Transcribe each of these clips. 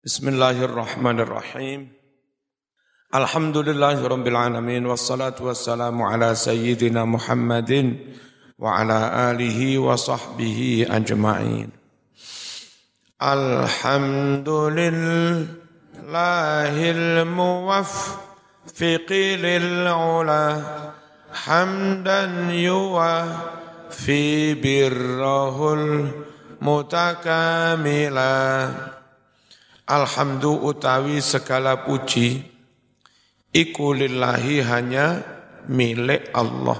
Bismillahirrahmanirrahim. Alhamdulillahirabbil alamin wassalatu wassalamu ala sayyidina Muhammadin wa ala alihi wa sahbihi ajma'in. Alhamdulillahil muwaffiqi lil ula hamdan yuwaffi birrahul mutakamila. Alhamdu utawi segala puji iku lillahi hanya milik Allah.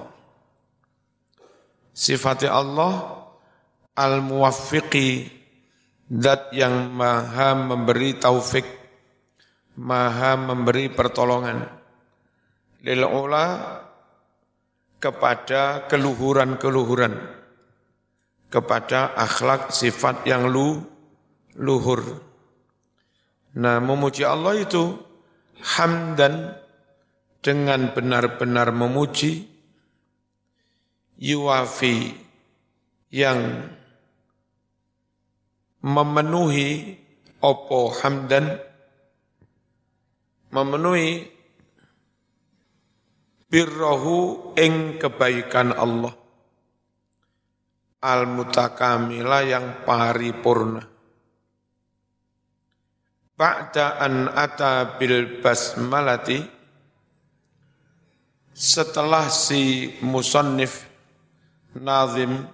Sifat Allah al-muwaffiqi zat yang maha memberi taufik, maha memberi pertolongan. Lil kepada keluhuran-keluhuran, kepada akhlak sifat yang lu, luhur. Nah, memuji Allah itu hamdan dengan benar-benar memuji yuwafi yang memenuhi opo hamdan memenuhi birrohu ing kebaikan Allah. Al mutakamila yang paripurna Ba'da an ata bil basmalati setelah si musannif nazim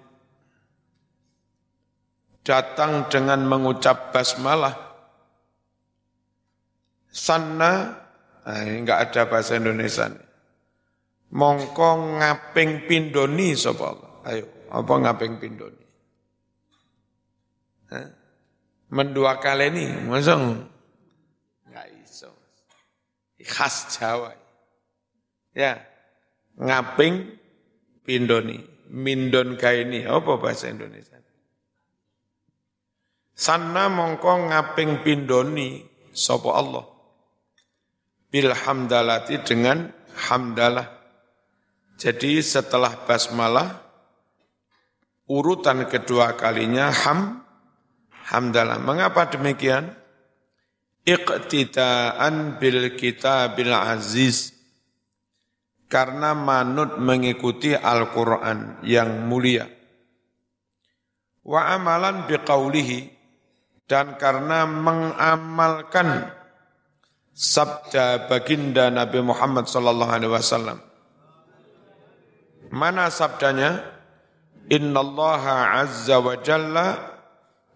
datang dengan mengucap basmalah sanna nah, enggak ada bahasa Indonesia nih. mongko ngaping pindoni sapa ayo apa ngaping pindoni Hah? mendua kali ini masang khas Jawa. Ya, ngaping pindoni, mindon kaini, apa bahasa Indonesia? Sana mongko ngaping pindoni sopo Allah. Bil hamdalati dengan hamdalah. Jadi setelah basmalah, urutan kedua kalinya ham, hamdalah. Mengapa demikian? Iqtidaan bil kitabil aziz karena manut mengikuti Al-Quran yang mulia. Wa amalan biqaulihi dan karena mengamalkan sabda baginda Nabi Muhammad sallallahu alaihi wasallam. Mana sabdanya? Innallaha azza wa jalla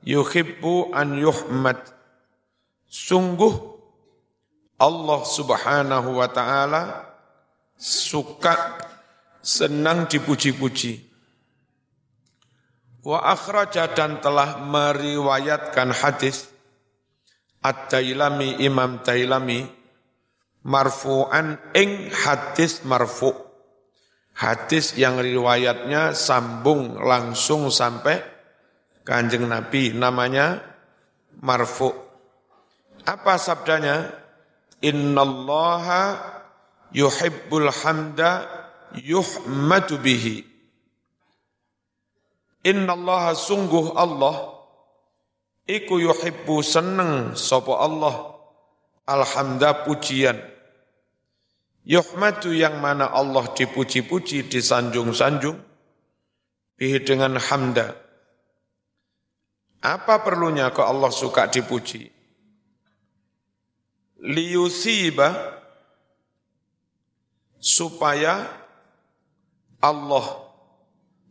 yuhibbu an yuhmad Sungguh Allah subhanahu wa ta'ala suka senang dipuji-puji. Wa akhraja dan telah meriwayatkan hadis At-Tailami Imam Tailami marfu'an ing hadis marfu' hadis yang riwayatnya sambung langsung sampai kanjeng Nabi namanya marfu' Apa sabdanya? Innallaha yuhibbul hamda yuhmadu bihi. Innallaha sungguh Allah iku yuhibbu seneng sapa Allah alhamda pujian. Yuhmadu yang mana Allah dipuji-puji, disanjung-sanjung, bihi dengan hamda. Apa perlunya kok Allah suka dipuji? Liyusiba supaya Allah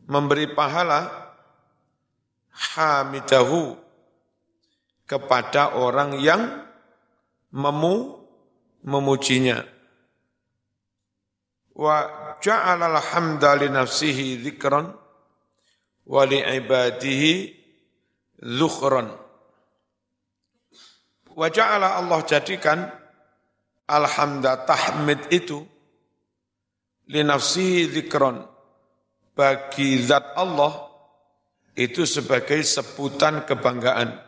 memberi pahala hamidahu kepada orang yang memu memujinya. Wa ja'ala alhamda li nafsihi dzikran wa li ibadihi zukhran Wa ja'ala Allah jadikan alhamda tahmid itu li nafsihi dzikron. Bagi zat Allah itu sebagai sebutan kebanggaan.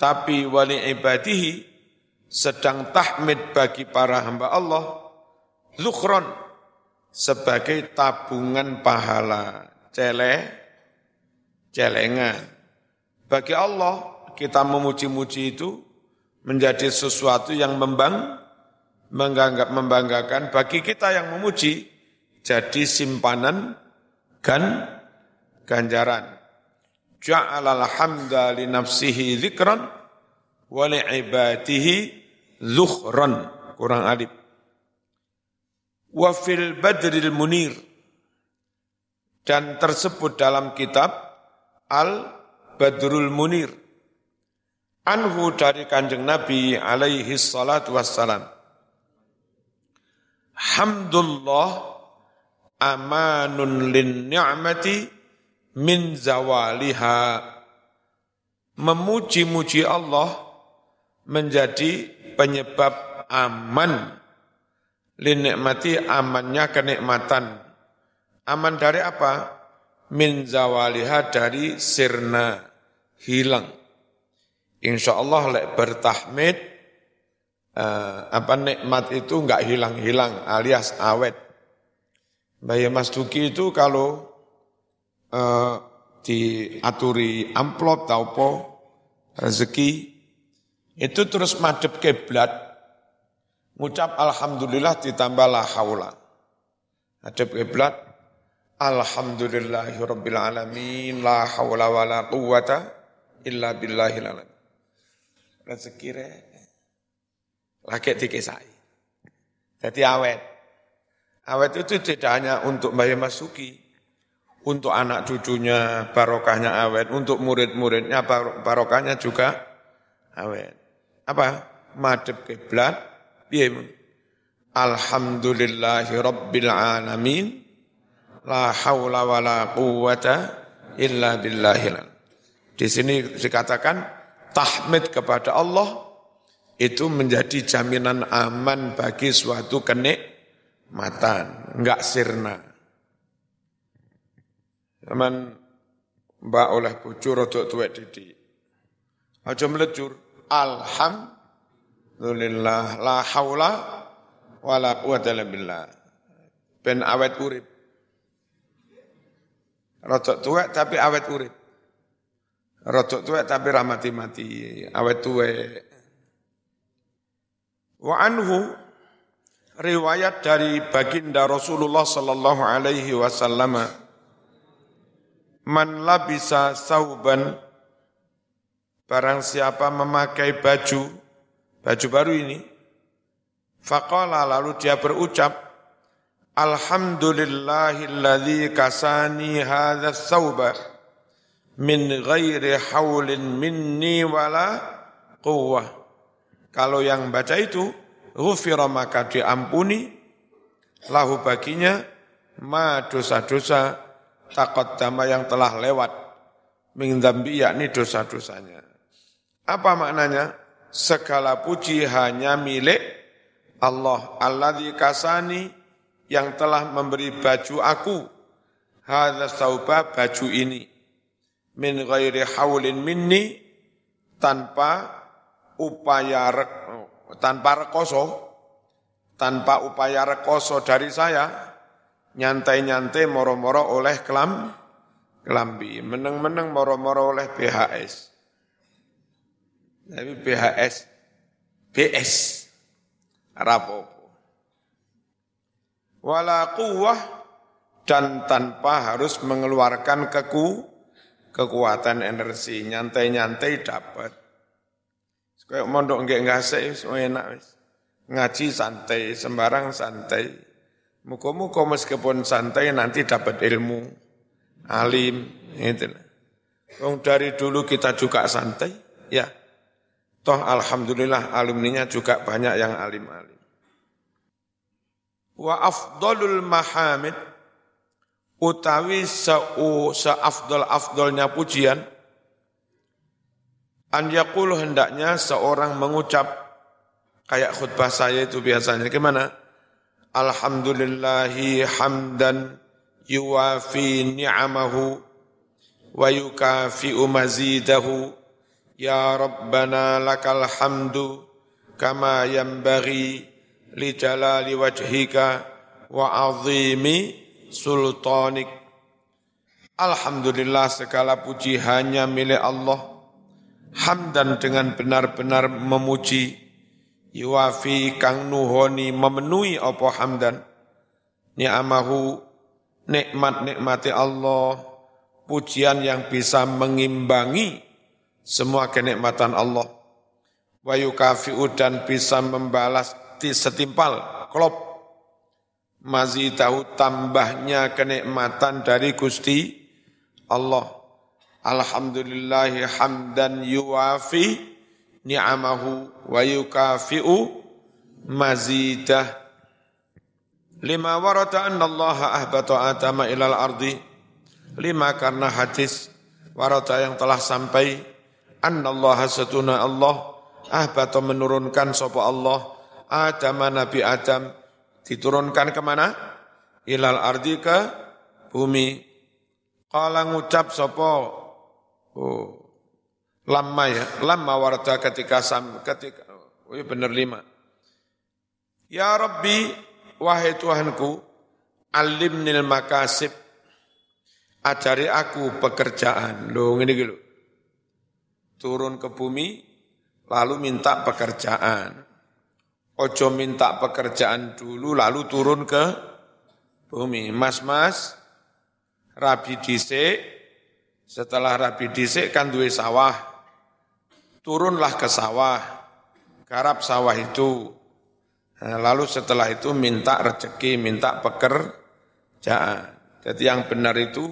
Tapi wali ibadihi sedang tahmid bagi para hamba Allah zukhron sebagai tabungan pahala. Cele celengan. Bagi Allah kita memuji-muji itu menjadi sesuatu yang membang, menganggap membanggakan bagi kita yang memuji jadi simpanan gan ganjaran. Ja'alal hamda li nafsihi dzikran wa li ibadihi zuhran. Kurang alif. Wa fil badril munir. Dan tersebut dalam kitab Al-Badrul Munir. Anhu dari kanjeng Nabi alaihi salatu wassalam. Hamdulillah amanun lin ni'mati min zawaliha. Memuji-muji Allah menjadi penyebab aman. Lin nikmati amannya kenikmatan. Aman dari apa? Min zawaliha dari sirna, hilang. Insya Allah lek bertahmid, eh, apa nikmat itu enggak hilang-hilang alias awet. Bayi Mas Duki itu kalau eh, diaturi amplop taupo rezeki itu terus madep keblat ngucap alhamdulillah ditambah la haula madep keblat alhamdulillahirabbil alamin la haula wala quwata illa billahil alamin rezeki re lagi dikisai jadi awet Awet itu tidak hanya untuk Mbah Masuki, untuk anak cucunya barokahnya awet, untuk murid-muridnya barokahnya juga awet. Apa? Madep kiblat? Alhamdulillahi rabbil alamin, la haula wa la quwata illa billahil. Di sini dikatakan tahmid kepada Allah itu menjadi jaminan aman bagi suatu kenik matan, enggak sirna. Zaman mbak oleh bujur rodok tuwek didik. Aja melecur. Alhamdulillah la haula wala quwata illa billah. Ben awet urip. Rodok tuwek tapi awet urip. Rodok tuwek tapi ramati-mati, awet tuwek. Wa anhu riwayat dari baginda Rasulullah sallallahu alaihi wasallam man labisa sauban barang siapa memakai baju baju baru ini faqala lalu dia berucap Alhamdulillahilladzi kasani hadha sauba min ghairi haulin minni wala quwwah. Kalau yang baca itu ghufira maka diampuni lahu baginya ma dosa-dosa takut dama yang telah lewat mengdambi yakni dosa-dosanya. Apa maknanya? Segala puji hanya milik Allah. Allah kasani yang telah memberi baju aku. Hadha sauba baju ini. Min ghairi haulin minni tanpa upaya tanpa rekoso, tanpa upaya rekoso dari saya, nyantai-nyantai moro-moro oleh kelam, kelambi, meneng-meneng moro-moro oleh BHS. Tapi BHS, BS, rapopo. Wala kuwah dan tanpa harus mengeluarkan keku, kekuatan energi, nyantai-nyantai dapat. Kayak mondok nggak ngasih, enak wis. Ngaji santai, sembarang santai. Muka-muka meskipun santai nanti dapat ilmu, alim, itu. Wong dari dulu kita juga santai, ya. Toh alhamdulillah alumninya juga banyak yang alim-alim. Wa afdalul mahamid utawi sa'u sa'afdal afdalnya pujian An yakul hendaknya seorang mengucap kayak khutbah saya itu biasanya gimana? Alhamdulillahi hamdan yuwafi ni'amahu wa yukafi'u mazidahu ya rabbana lakal hamdu kama yanbaghi li jalali wajhika wa azimi sultanik. Alhamdulillah segala puji hanya milik Allah. Hamdan dengan benar-benar memuji. Yuwafi kang nuhoni memenuhi apa hamdan. Ni'amahu nikmat-nikmati Allah. Pujian yang bisa mengimbangi semua kenikmatan Allah. Wa yukafi'u dan bisa membalas setimpal klop tahu tambahnya kenikmatan dari Gusti Allah. Alhamdulillahi hamdan yuwafi ni'amahu wa yukafi'u mazidah. Lima warata anna Allah ahbata atama ilal ardi. Lima karena hadis warata yang telah sampai. Anna Allah setuna Allah. Ahbata menurunkan sopa Allah. Adam Nabi Adam diturunkan ke mana? Ilal ardi ke bumi. Kala ngucap sopo Oh, lama ya, lama warta ketika sam, ketika, oh ya benar lima. Ya Rabbi, wahai Tuhanku, alimnil makasib, ajari aku pekerjaan. Loh, ini gitu. Turun ke bumi, lalu minta pekerjaan. Ojo minta pekerjaan dulu, lalu turun ke bumi. Mas-mas, rabi disik, setelah Rabi disik kan duwe sawah. Turunlah ke sawah. Garap sawah itu. Nah, lalu setelah itu minta rezeki, minta pekerjaan. Jadi yang benar itu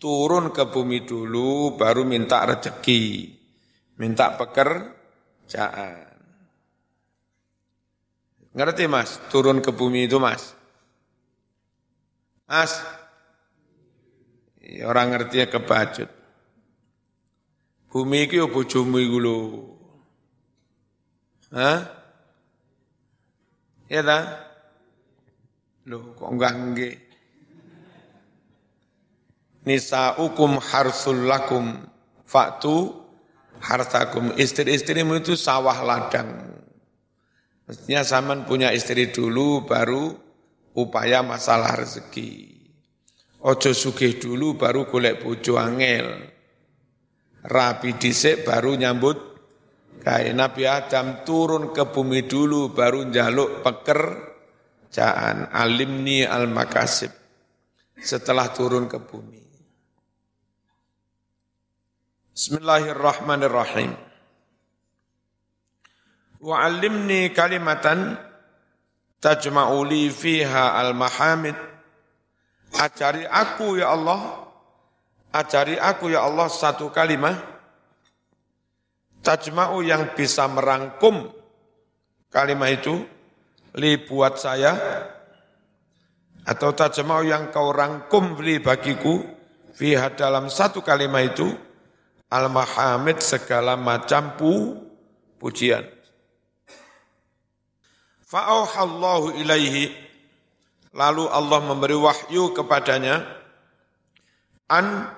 turun ke bumi dulu, baru minta rezeki, minta pekerjaan. Ngerti mas, turun ke bumi itu mas? Mas, Ya, orang ngerti ya kebacut. Bumi iki yo bojomu iku lho. Hah? Ya ta? Loh, kok enggak nggih? Nisa'ukum harsul lakum faktu hartakum. Istri-istrimu itu sawah ladang. Mestinya zaman punya istri dulu baru upaya masalah rezeki. Ojo sugih dulu baru golek bojo angel. Rapi disik baru nyambut kayak Nabi Adam turun ke bumi dulu baru njaluk pekerjaan alimni al makasib setelah turun ke bumi. Bismillahirrahmanirrahim. Wa alimni kalimatan tajma'u li fiha al mahamid Ajari aku ya Allah, ajari aku ya Allah satu kalimat, tajma'u yang bisa merangkum kalimat itu, li buat saya, atau tajma'u yang kau rangkum li bagiku, fiha dalam satu kalimat itu, al-mahamid segala macam pu, pujian. Fa'auhallahu ilaihi Lalu Allah memberi wahyu kepadanya, an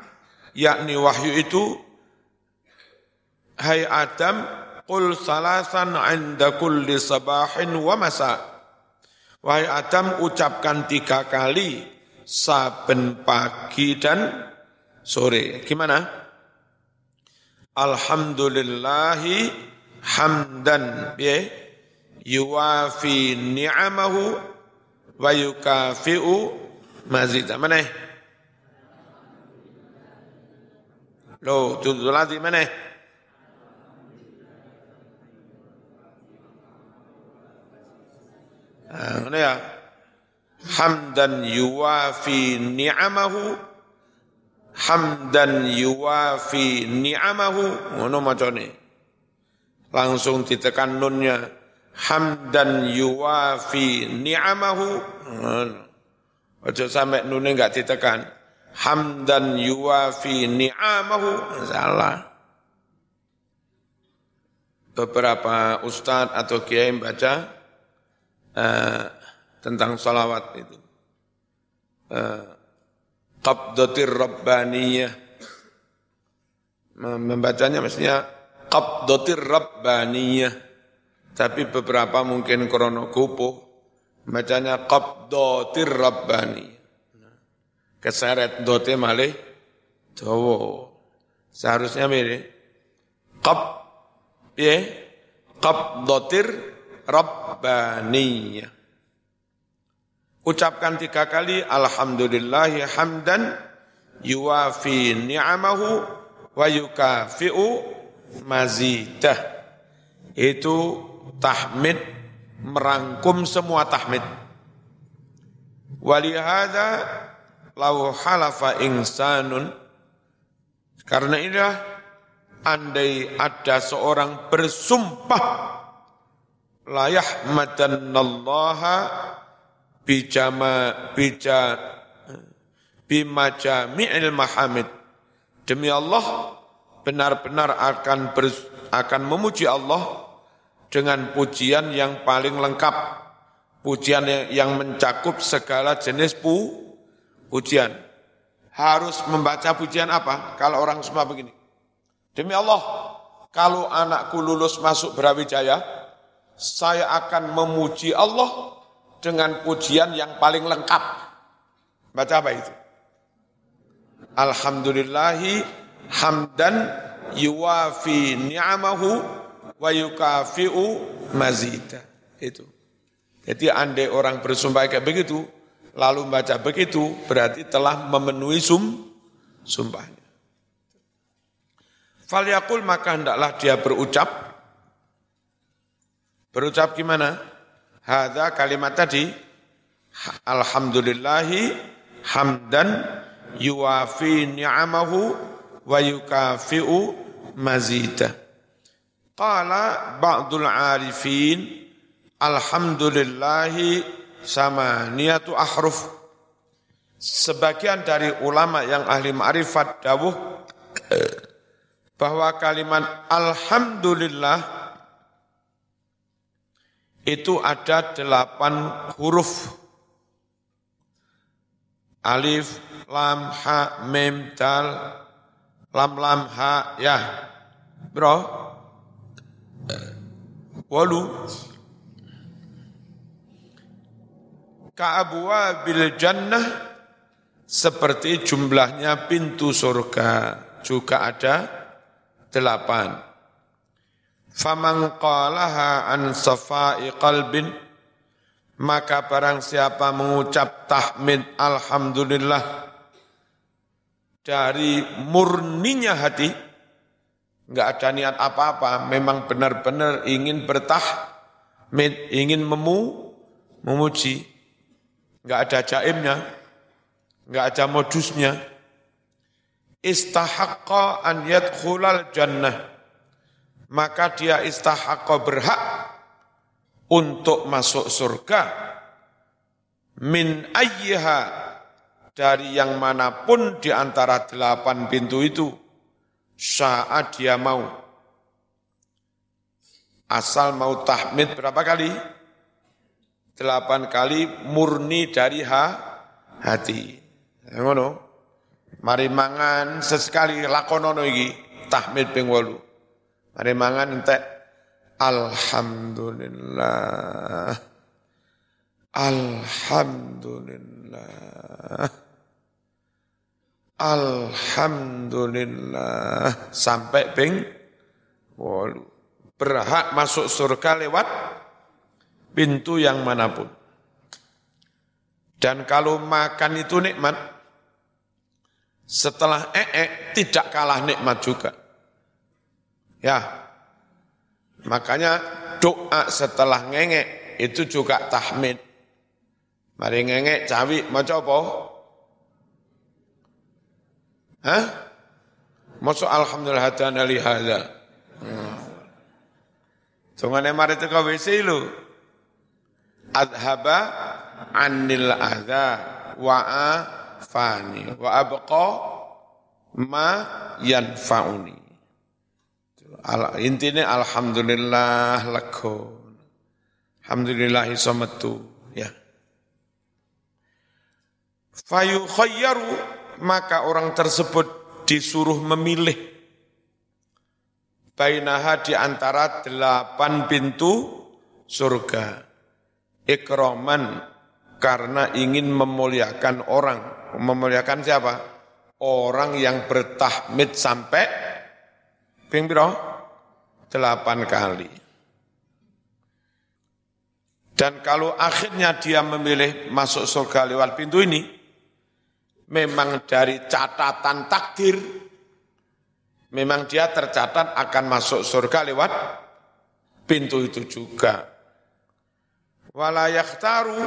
yakni wahyu itu, Hai Adam, Qul salasan inda kulli sabahin wa masa. Wahai Adam, ucapkan tiga kali saben pagi dan sore. Gimana? Alhamdulillahi hamdan ya yuwafi ni'amahu wa yukafi'u mazida. Mana? Lo, tutul lagi mana? Nah, ya. Hamdan yuwafi ni'amahu hamdan yuwafi ni'amahu ngono macane langsung ditekan nunnya hamdan yuwafi ni'amahu. Ojo sampai nune enggak ditekan. Hamdan yuwafi ni'amahu. Salah. Beberapa ustadz atau kiai baca uh, tentang salawat itu. Uh, qabdatir rabbaniyah. Membacanya mestinya qabdatir rabbaniyah tapi beberapa mungkin krono kupuh, bacanya qabdotir rabbani. Keseret dote malih Jawa. Seharusnya mirip qab ya qabdatir rabbaniyah. Ucapkan tiga kali Alhamdulillahi hamdan yuwafi ni'amahu wa yukafi'u mazidah. Itu tahmid merangkum semua tahmid. Walihada lau halafa insanun karena inilah andai ada seorang bersumpah la yahmadannallaha bijama bija bimajami'il mahamid demi Allah benar-benar akan ber, akan memuji Allah dengan pujian yang paling lengkap pujian yang mencakup segala jenis pu pujian harus membaca pujian apa kalau orang semua begini demi Allah kalau anakku lulus masuk Brawijaya saya akan memuji Allah dengan pujian yang paling lengkap. Baca apa itu? Alhamdulillahi hamdan yuwafi ni'amahu wa yukafi'u mazida. Itu. Jadi andai orang bersumpah kayak begitu, lalu baca begitu, berarti telah memenuhi sum, sumpahnya. Falyakul maka hendaklah dia berucap. Berucap gimana? Hada kalimat tadi Alhamdulillahi hamdan yuwafi ni'amahu wa yukafi'u mazida. Qala ba'dul arifin Alhamdulillahi sama niatu ahruf. Sebagian dari ulama yang ahli ma'rifat dawuh bahwa kalimat Alhamdulillah itu ada delapan huruf. Alif, lam, ha, mem, dal, lam, lam, ha, ya. Bro, walu. Ka'abwa bil jannah seperti jumlahnya pintu surga juga ada delapan. Faman qalaha an safai qalbin maka barang siapa mengucap tahmid alhamdulillah dari murninya hati enggak ada niat apa-apa. Memang benar-benar ingin bertahmid ingin memu memuji. Enggak ada jaimnya enggak ada modusnya. Istahaqqa an yadkhulal jannah. Maka dia istahaqqa berhak untuk masuk surga. Min ayyiha dari yang mana pun di antara delapan pintu itu saat dia mau. Asal mau tahmid berapa kali? Delapan kali murni dari ha, hati. Ngono. Mari mangan sesekali lakonono iki tahmid ping 8 Mari mangan entek. Alhamdulillah. Alhamdulillah. Alhamdulillah sampai ping wolu. Berhak masuk surga lewat pintu yang mana pun. Dan kalau makan itu nikmat, setelah ee tidak kalah nikmat juga. Ya, makanya doa setelah ngengek itu juga tahmid. Mari ngengek cawi mau coba? Hah? Masuk alhamdulillah hadana li hadza. Hmm. Tungane mari teko WC lu. Adhaba anil adha wa fani wa abqa ma yanfa'uni. Intinya alhamdulillah lego. Alhamdulillah iso metu ya. Fayu khayyaru maka orang tersebut disuruh memilih bainaha di antara delapan pintu surga. Ikroman karena ingin memuliakan orang. Memuliakan siapa? Orang yang bertahmid sampai ping delapan kali. Dan kalau akhirnya dia memilih masuk surga lewat pintu ini, memang dari catatan takdir, memang dia tercatat akan masuk surga lewat pintu itu juga. Walayak taru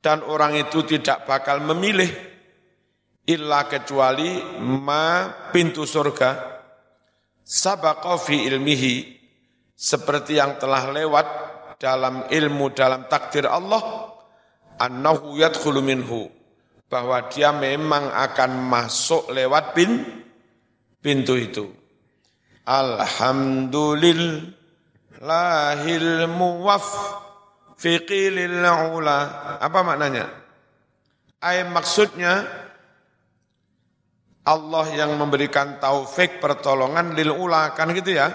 dan orang itu tidak bakal memilih illa kecuali ma pintu surga sabaqa fi ilmihi seperti yang telah lewat dalam ilmu dalam takdir Allah annahu yadkhulu minhu bahwa dia memang akan masuk lewat pin, pintu itu. Alhamdulillahil muwaffiqil ula. Apa maknanya? Ayat maksudnya Allah yang memberikan taufik pertolongan lil ula kan gitu ya.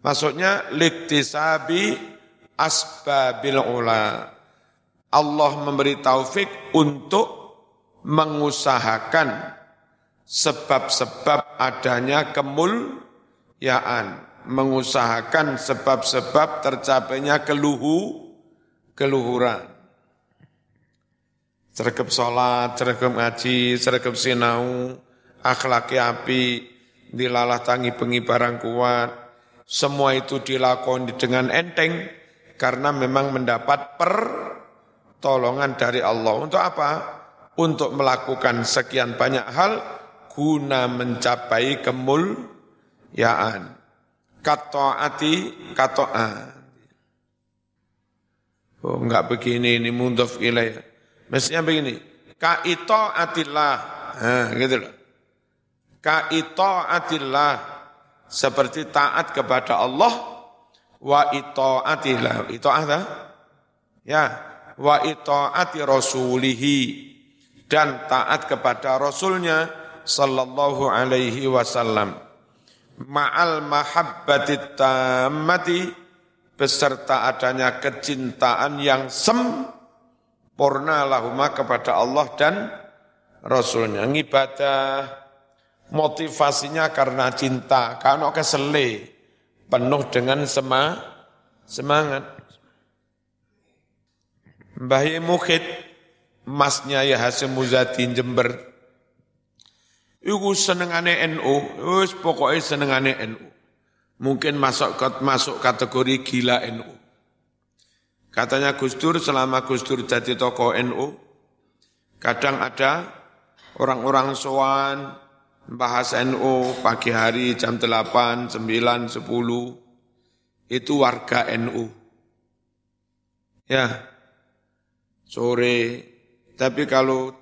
Maksudnya liktisabi asbabil ula. Allah memberi taufik untuk mengusahakan sebab-sebab adanya kemuliaan, mengusahakan sebab-sebab tercapainya keluhu, keluhuran. Sergap sholat, sergap ngaji, sergap sinau, akhlaki api, dilalah tangi pengibaran kuat, semua itu dilakoni dengan enteng, karena memang mendapat pertolongan dari Allah. Untuk apa? Untuk melakukan sekian banyak hal guna mencapai kemuliaan. Kato'ati kato'an. Oh enggak begini ini mundaf ilaih. Mestinya begini. Ka atillah. Nah, gitu loh. Ka atillah. Seperti taat kepada Allah wa ita'atillah. Ita'ah Ya, wa ita'ati rasulihi dan taat kepada rasulnya sallallahu alaihi wasallam. Ma'al mahabbati tammati beserta adanya kecintaan yang sempurna lahuma kepada Allah dan Rasulnya. Ngibadah motivasinya karena cinta, karena kesele penuh dengan sema, semangat. Mbah Mukhid, masnya ya Hasim Muzati Jember, Iku senengane NU, wis pokoknya senengane NU. Mungkin masuk masuk kategori gila NU. Katanya Gus Dur selama Gus Dur jadi tokoh NU, kadang ada orang-orang soan bahas NU pagi hari jam 8, 9, 10 itu warga NU. Ya, sore. Tapi kalau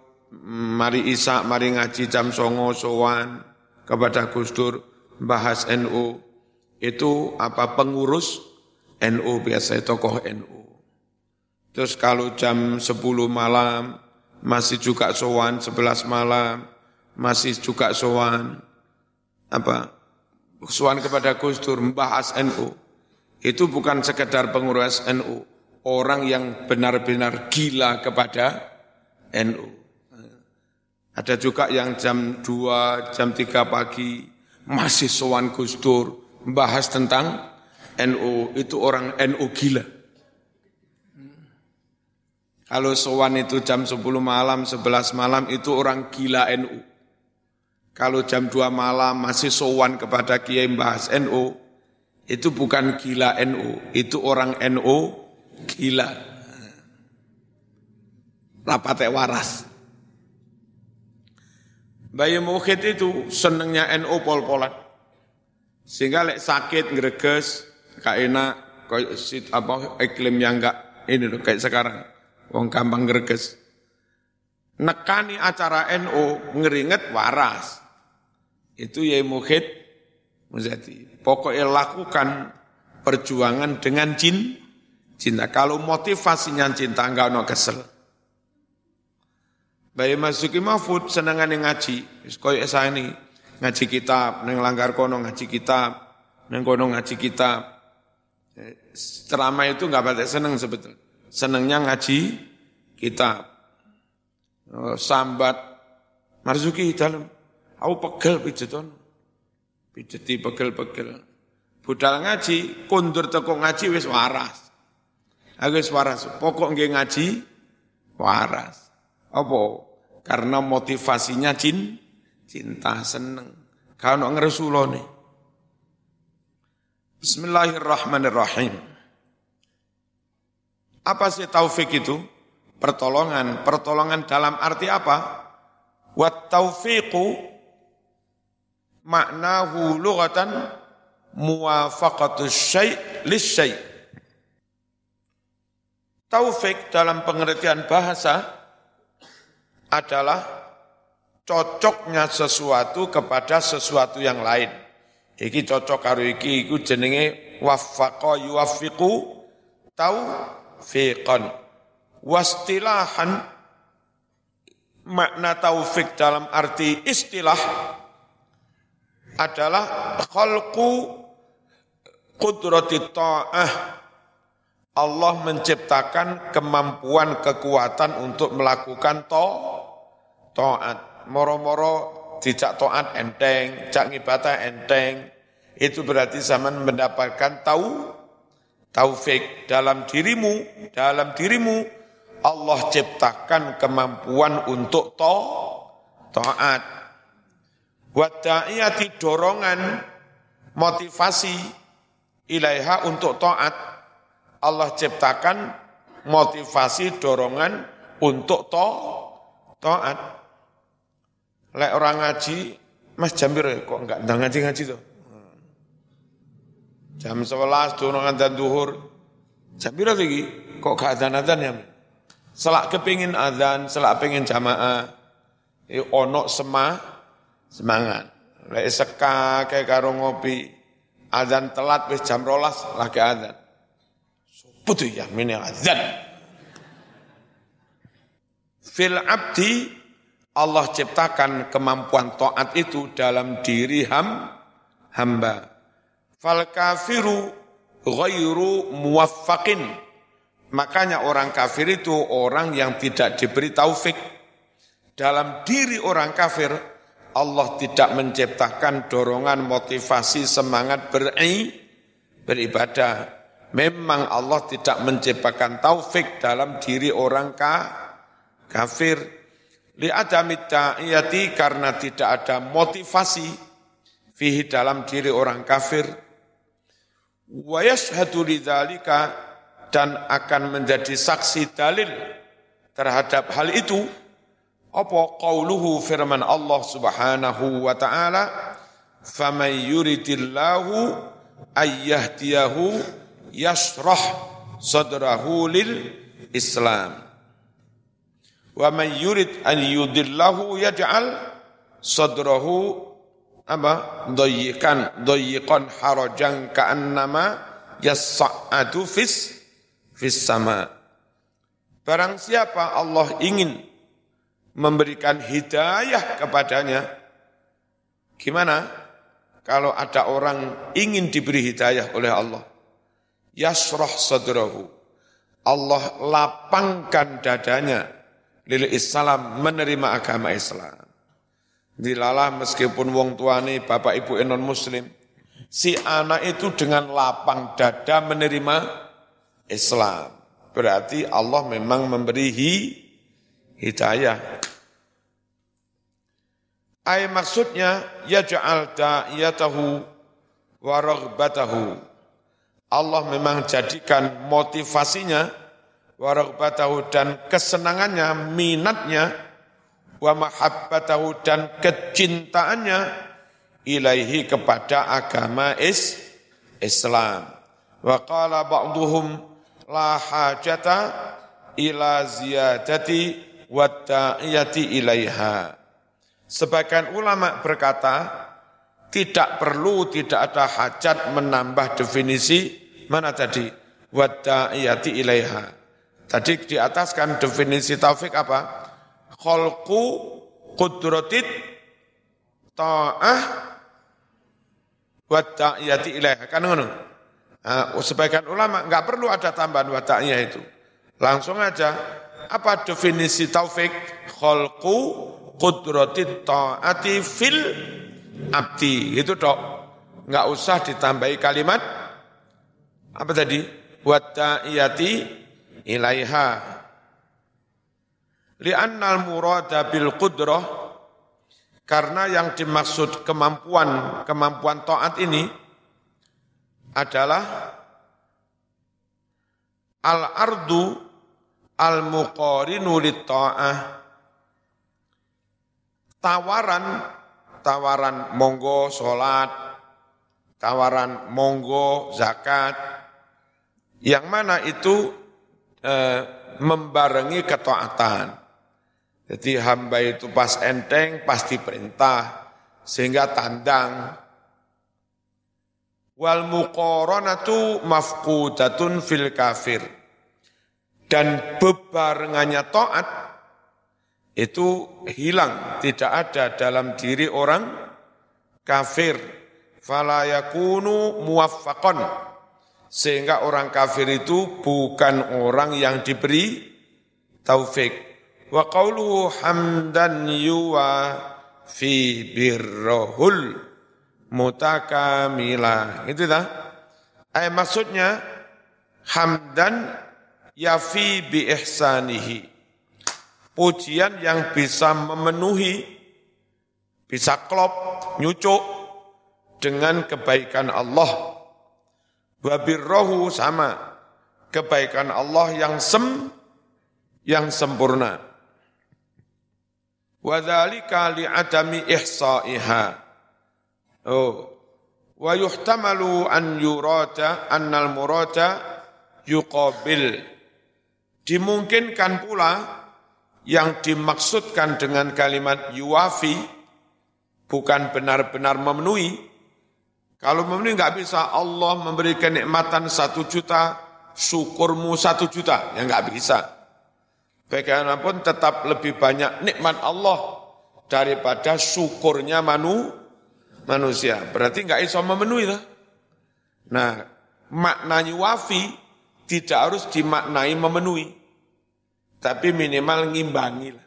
mari Isa, mari ngaji jam songo sowan kepada Gus Dur bahas NU itu apa pengurus NU biasa tokoh NU. Terus kalau jam 10 malam masih juga sowan 11 malam masih juga sowan apa sowan kepada Gus Dur membahas NU itu bukan sekedar pengurus NU orang yang benar-benar gila kepada NU ada juga yang jam 2 jam 3 pagi masih Gus Dur membahas tentang NU itu orang NU gila kalau sowan itu jam 10 malam, 11 malam itu orang gila NU. Kalau jam 2 malam masih sowan kepada Kiai bahas NU, itu bukan gila NU, itu orang NU gila. Rapate waras. Bayi Mukhid itu senengnya NU pol-polan. Sehingga lek sakit greges, gak enak, kayak apa iklim yang enggak ini loh kayak sekarang. Wong gampang greges. Nekani acara NU ngeringet waras. Itu ya muhid muzati. Pokoknya lakukan perjuangan dengan jin, cinta. Kalau motivasinya cinta, enggak no kesel. Bayi Masuki Mahfud senangan ngaji. Koyo esa ini ngaji kitab, neng langgar kono ngaji kitab, neng kono ngaji kitab. Ceramah itu enggak pada seneng sebetulnya. Senengnya ngaji kitab. Oh, sambat Marzuki dalam Aku pegel pijeton. Pijeti pegel-pegel. Budal ngaji, kundur teko ngaji wis waras. Aku wis waras, pokok nggih ngaji waras. Apa? Karena motivasinya cin, cinta seneng. Kalau ngeresulone. Bismillahirrahmanirrahim. Apa sih taufik itu? Pertolongan. Pertolongan dalam arti apa? Wat taufiqu maknahu lughatan muwafaqatus syai' lisyai' Taufik dalam pengertian bahasa adalah cocoknya sesuatu kepada sesuatu yang lain. Iki cocok karo iki iku jenenge waffaqa yuwaffiqu taufiqan. Wastilahan makna taufik dalam arti istilah adalah khalqu qudrati ta'ah Allah menciptakan kemampuan kekuatan untuk melakukan to taat moro-moro tidak taat enteng cak ngibata enteng. Itu berarti zaman mendapatkan tahu taufik. Dalam dirimu dalam dirimu Allah ciptakan kemampuan untuk to taat wada'iyati dorongan motivasi ilaiha untuk taat Allah ciptakan motivasi dorongan untuk to taat lek orang ngaji Mas Jambir kok enggak ndang ngaji-ngaji tuh jam 11 dorongan dan duhur. Jambir lagi kok gak adzan-adzan ya selak kepingin adzan selak pengen jamaah. Ono semah semangat. Lek seka kayak karo ngopi Azan telat wis jam rolas lagi azan. Putu ya mini azan. Fil abdi Allah ciptakan kemampuan taat itu dalam diri ham, hamba. Fal kafiru ghairu muwaffaqin. Makanya orang kafir itu orang yang tidak diberi taufik. Dalam diri orang kafir Allah tidak menciptakan dorongan motivasi semangat beri, beribadah. Memang Allah tidak menciptakan taufik dalam diri orang ka, kafir. Li adamit ta'iyati karena tidak ada motivasi fihi dalam diri orang kafir. Wa yashhadu lidzalika dan akan menjadi saksi dalil terhadap hal itu apa qauluhu firman Allah Subhanahu wa taala faman yuridillahu ayyahdiyahu yasrah sadrahu lil Islam wa man yurid an yudillahu yaj'al sadrahu apa dayyikan dayyiqan harajan ka'annama yas'adu fis fis sama barang siapa Allah ingin memberikan hidayah kepadanya. Gimana? Kalau ada orang ingin diberi hidayah oleh Allah. Yasroh sadrahu. Allah lapangkan dadanya lil Islam menerima agama Islam. Dilalah meskipun wong tuane bapak ibu non muslim, si anak itu dengan lapang dada menerima Islam. Berarti Allah memang memberi hidayah Ay maksudnya yaj'al da'iyatahu wa raghbatahu. Allah memang jadikan motivasinya wa raghbatahu dan kesenangannya, minatnya wa mahabbatahu dan kecintaannya ilaihi kepada agama is Islam. Wa qala ba'duhum la hajata ila ziyadati wa ta'iyati ilaiha. Sebagian ulama berkata, tidak perlu, tidak ada hajat menambah definisi, mana tadi? Wadda'iyati ilaiha. Tadi di atas kan definisi taufik apa? Kholku kudratit ta'ah wadda'iyati ilaiha. Kan ngono? Nah, sebagian ulama nggak perlu ada tambahan wadda'iyah itu. Langsung aja, apa definisi taufik? Kholku qudratit ta'ati fil abdi. Itu dok. Enggak usah ditambahi kalimat apa tadi? Watta'iyati ilaiha. Li'annal murada bil qudrah karena yang dimaksud kemampuan kemampuan taat ini adalah al-ardu al-muqarinu ta'ah tawaran tawaran monggo salat tawaran monggo zakat. Yang mana itu e, membarengi ketaatan. Jadi hamba itu pas enteng pasti perintah sehingga tandang. Wal muqaranatu mafqudatun fil kafir. Dan bebarengannya taat itu hilang, tidak ada dalam diri orang kafir. Fala yakunu muwaffaqan. Sehingga orang kafir itu bukan orang yang diberi taufik. Wa qawluhu hamdan yuwa fi birrohul mutakamila. Itu dah. Eh, maksudnya hamdan yafi bi ihsanihi pujian yang bisa memenuhi, bisa klop, nyucuk dengan kebaikan Allah. Wabirrohu sama, kebaikan Allah yang sem, yang sempurna. Wadhalika li'adami ihsa'iha. Oh. Wa yuhtamalu an yurada annal murada yuqabil. Dimungkinkan pula yang dimaksudkan dengan kalimat yuwafi bukan benar-benar memenuhi. Kalau memenuhi nggak bisa Allah memberi kenikmatan satu juta, syukurmu satu juta, ya nggak bisa. Bagaimanapun tetap lebih banyak nikmat Allah daripada syukurnya manu, manusia. Berarti nggak bisa memenuhi lah. Nah, maknanya wafi tidak harus dimaknai memenuhi. Tapi minimal ngimbangi lah.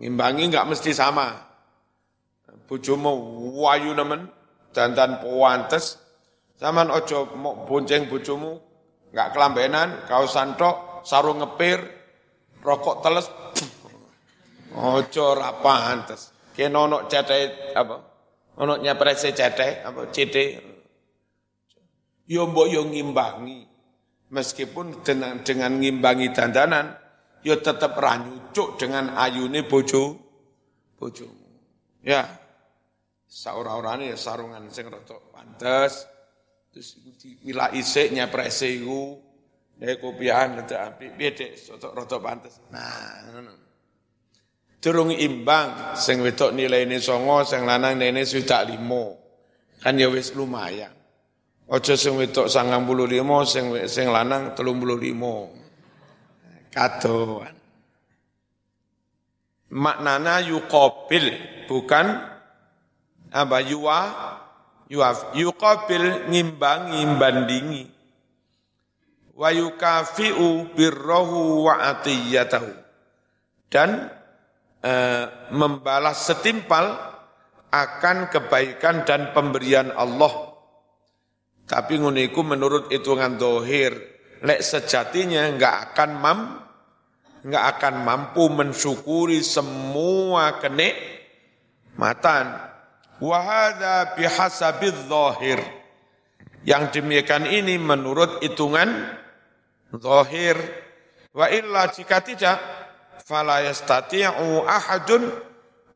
Ngimbangi nggak mesti sama. Bujumu wayu nemen, dandan puantes, zaman ojo mau bonceng bujumu, nggak kelambenan, kau santok, sarung ngepir, rokok teles, ojo rapantes. Kena ono cetek apa? Ono nyaprese cetek apa? Cetek. Yo mbok yo ngimbangi. Meskipun dengan, dengan ngimbangi dandanan, ya tetap ranyucuk dengan ayune bojo, bojo. Ya, saura-urane ya sarungan sing rada pantes, terus mila isik nyeprese iku, ya kopiahan rada apik, piye Dek, rada pantes. Nah, ngono. Durung imbang, sing wedok nilaine songo, sing lanang nene sudah limo. Kan ya wis lumayan. Ojo sing wedok sangang puluh limo, sing, sing lanang telung puluh limo. Kadoan. Maknana yukobil, bukan apa yuwa, yuaf, yukobil ngimbang ngimbandingi. Wa yukafi'u birrohu wa atiyatahu. Dan e, membalas setimpal akan kebaikan dan pemberian Allah tapi nguniku menurut hitungan dohir, lek sejatinya nggak akan mam, nggak akan mampu mensyukuri semua kenikmatan. Wahada bihasabid dohir. Yang demikian ini menurut hitungan dohir. Wa illa jika tidak, fala yastati'u ahadun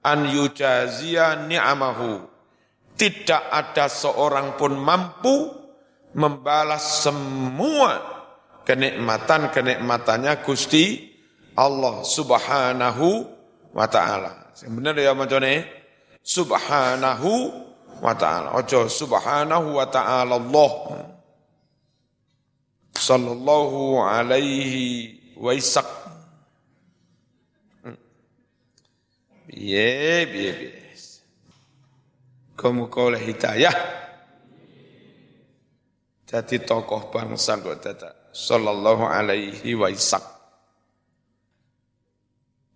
an yujazia ni'amahu. Tidak ada seorang pun mampu membalas semua kenikmatan-kenikmatannya Gusti Allah Subhanahu wa taala. Sing bener ya macane Subhanahu wa taala. Ojo Subhanahu wa taala Allah. Sallallahu alaihi wa isak. Biye, biye, biye. Kamu kau hidayah jadi tokoh bangsa kok dadak sallallahu alaihi wa isak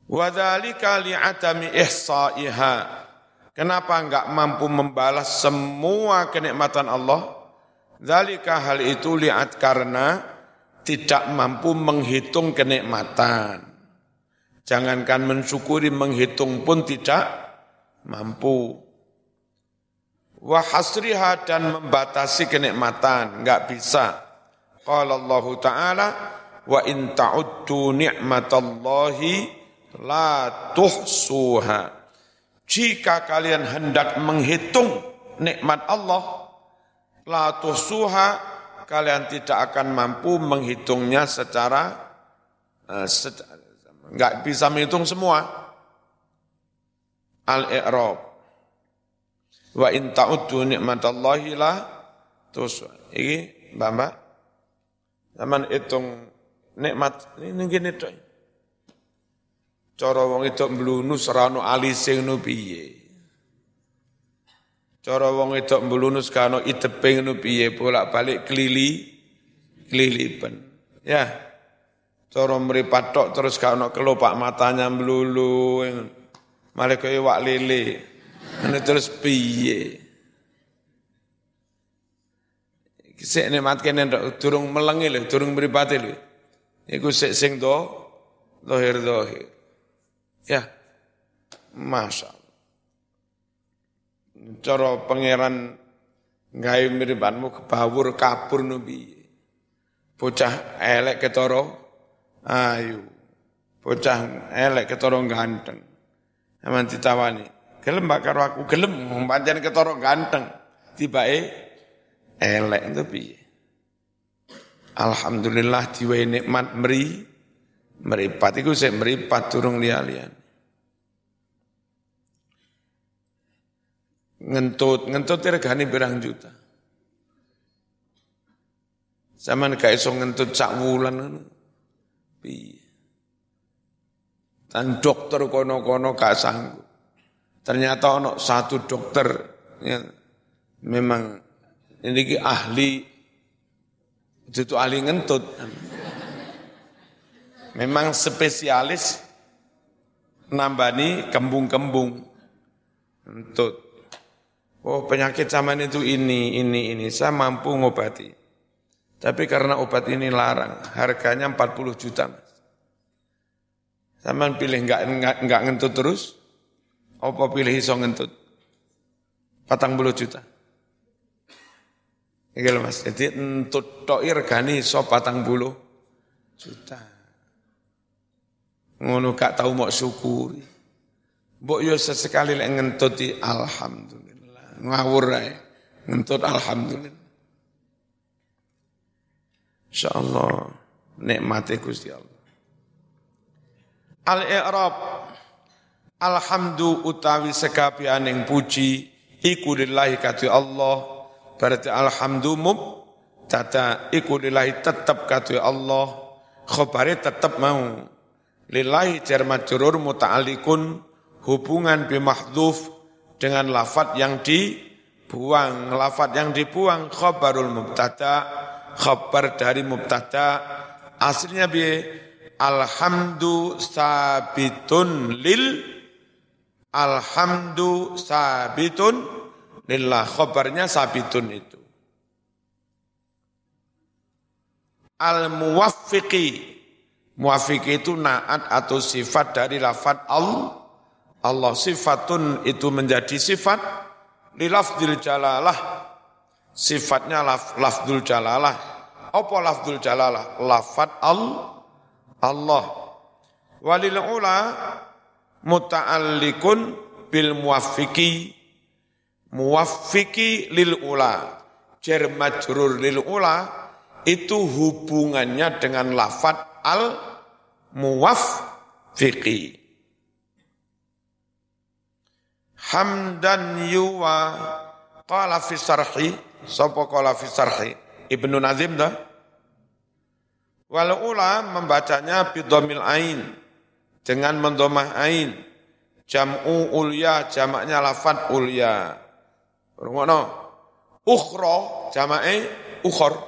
wa dzalika li'adami ihsa'iha Kenapa enggak mampu membalas semua kenikmatan Allah? Zalika hal itu lihat karena tidak mampu menghitung kenikmatan. Jangankan mensyukuri, menghitung pun tidak mampu. Wahasriha dan membatasi kenikmatan, enggak bisa. Qala Allah Ta'ala, wa in ta'uddu ni'matallahi la tuhsuha. Jika kalian hendak menghitung nikmat Allah, la tuhsuha, kalian tidak akan mampu menghitungnya secara uh, enggak bisa menghitung semua. Al-i'rab. Wa in ta'uddu ni'matallahi la tuhsuha. Iki, Mbak, Zaman hitung nikmat ini gini tuh. Cara wong itu mblunu serano alise ngono piye. Cara wong itu mblunu kano itepe ngono piye bolak-balik kelili kelilipan. Ya. Cara mripat tok terus kano kelopak matanya mlulu. Malah kaya wak lele. Ini terus piye. Sik nikmat kene durung melengi lho, durung mripate lho. Iku sik sing do dohir dohir. Ya. Masya. Cara pangeran gawe miripanmu kebawur kapur nubi. Bocah elek ketoro ayu. Bocah elek ketoro ganteng. Aman ditawani. Gelem bakar aku. Gelem. Pancen ketoro ganteng. Tibae elek. Itu piye? Alhamdulillah diwai nikmat meri meripat. Iku sik meripat turung liya-liyan ngentut. Ngentut regane berang juta? Zaman gak iso ngentut sak wulan ngono? Piye? Dokter kono-kono gak sanggup ternyata ono satu dokter yang memang ini ahli itu ahli ngentut. Memang spesialis nambani kembung-kembung ngentut. Oh penyakit zaman itu ini, ini, ini. Saya mampu ngobati. Tapi karena obat ini larang, harganya 40 juta. Sama pilih enggak, enggak, enggak ngentut terus, apa pilih iso ngentut? Patang puluh juta. Iki Mas, jadi entut tok regane iso 40 juta. Ngono gak tau mau syukuri. Mbok yo sesekali lek ngentuti alhamdulillah. Ngawur ae. Ngentut alhamdulillah. Insyaallah nikmate Gusti Allah. Al-i'rab Alhamdu utawi sekabianing puji iku lillahi kati Allah. Berarti alhamdulillah tata iku lillahi tetap kata Allah. Khobari tetap mau. Lillahi jar majrur muta'alikun hubungan bimahdhuf dengan lafat yang dibuang. Lafat yang dibuang khobarul mubtada khobar dari mubtada. Aslinya bi alhamdu sabitun lil alhamdu sabitun. Lillah khobarnya sabitun itu. Al muwaffiqi itu naat atau sifat dari lafad al Allah sifatun itu menjadi sifat lilafdil jalalah. Sifatnya laf, lafdul jalalah. Apa lafdul jalalah? Lafad al Allah. Walil ula muta'allikun bil muwaffiqi. Muwaffiki lil ula. Jar majrur lil ula itu hubungannya dengan lafat al muwaffiqi. Hamdan yuwa qala fi sarhi sapa qala fi sarhi Ibnu Nazim dah. Wal ula membacanya bidomil ain dengan mendomah ain jam'u ulya jamaknya lafat ulya Rungono. Ukhra jamae ukhor.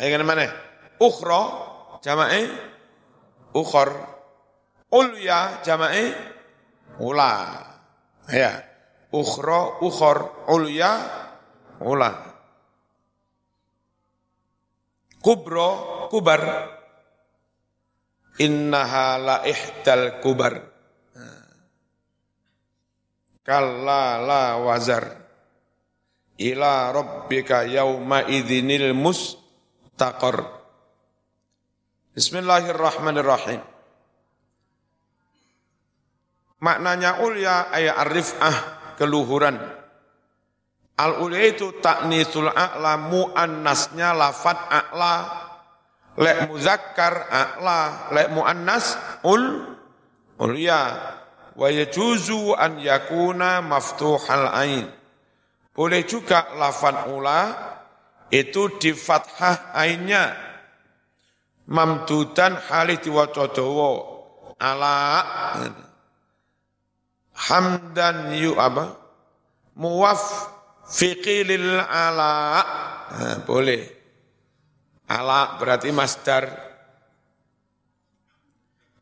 Ayo kan mana? Ukhra jamae ukhor. Ulya jamae ula. Ya. ukhra ukhor, ulya ula. Kubro kubar. Innaha la ihdal kubar. Kalla la wazar. Ila rabbika yawma idhinil mustaqar. Bismillahirrahmanirrahim. Maknanya ulya ayat arifah keluhuran. Al ulya itu taknisul a'la muannasnya lafat a'la lek muzakkar a'la lek muannas ul ulya wa yajuzu an yakuna maftuhal ain. Boleh juga lafat ula itu di fathah ainnya. Mamdudan halih diwaca dawa ala hamdan yu apa? Muwaf fiqilil ala. Nah, boleh ala berarti masdar.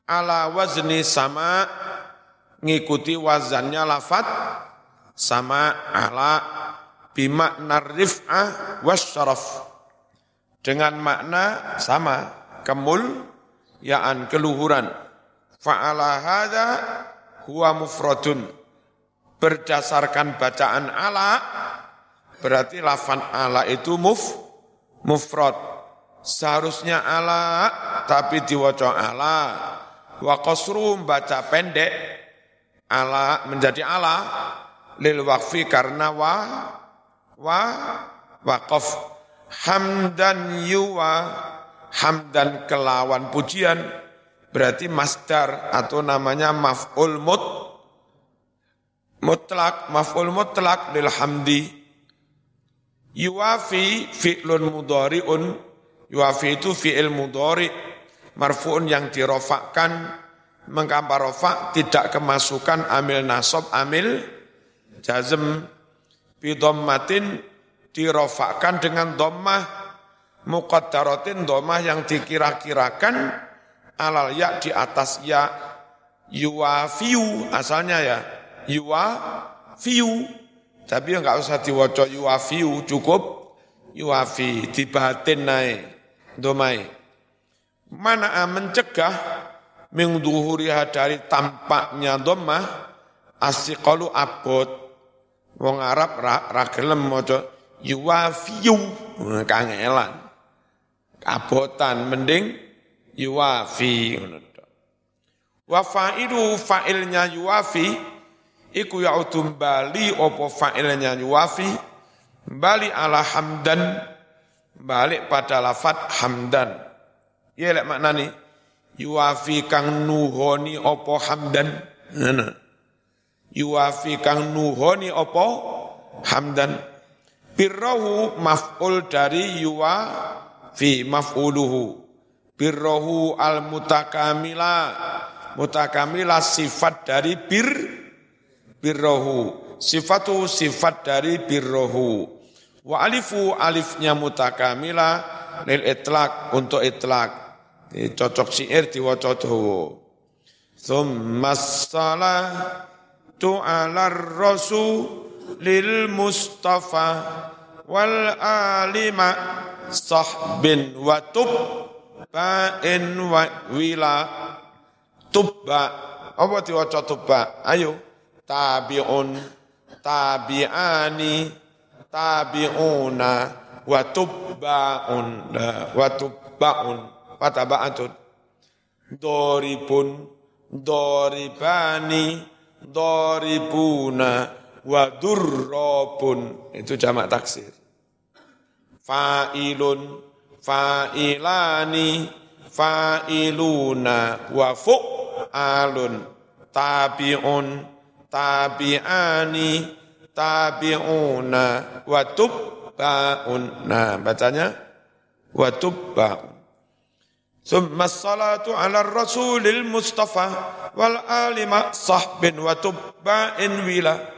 Ala wazni sama ngikuti wazannya lafat sama ala bimakna rif'ah wasyaraf. Dengan makna sama kemul yaan keluhuran. Fa'ala hadha huwa mufradun. Berdasarkan bacaan ala berarti lafan ala itu muf mufrad seharusnya ala tapi diwaca ala wa qasru baca pendek. Ala menjadi ala lil waqfi karena wa wa waqaf. Hamdan yuwa hamdan kelawan pujian. Berarti masdar atau namanya maf'ul mut mutlak maf'ul mutlak lil hamdi. Yuwafi fi'lun mudhari'un yuwafi itu fi'il mudhari marfu'un yang dirofakkan mengapa rofa tidak kemasukan amil nasab amil jazm. Bidommatin dirofakkan dengan dommah muqaddaratin dommah yang dikira-kirakan alal ya di atas ya. Yuwafiu asalnya ya. Yuwafiu tapi enggak usah diwaca yuwafiu cukup. Yuwafi dibatin naik domai. Mana mencegah mengduhuriha dari tampaknya domah asiqalu abot. Wong Arab ra, ra gelem maca yuwafiu kangelan. Abotan mending yuwafi. Wa fa'ilu fa'ilnya yuwafi iku ya'udum bali opo fa'ilnya yuwafi bali ala hamdan balik pada lafat hamdan. Ya lek maknani yuwafi kang nuhoni opo hamdan? Ngene. Yuwafi kang nuhoni opo hamdan? Birrahu maf'ul dari yuwafi maf'uluhu. Birrohu al mutakamila mutakamila sifat dari bir birrohu sifatu sifat dari birrohu wa alifu alifnya mutakamila lil itlak untuk itlak cocok syair diwaca dawa. Thumma salatu ala rasul lil mustafa wal alima sahbin wa tub ba'in wa wila. Tubba. Apa diwaca tubba? Ayo. Tabi'un tabi'ani tabi'una wa tubba'un wa tubba'un pataba'atun doribun doribani doribuna wa durrobun itu jamak taksir. Fa'ilun fa'ilani fa'iluna wa fu'alun. Tabi'un tabi'ani tabi'una wa tubba'una bacanya wa tubba summa salatu ala rasulil mustafa wal alima sahbin wa tubba'in wila'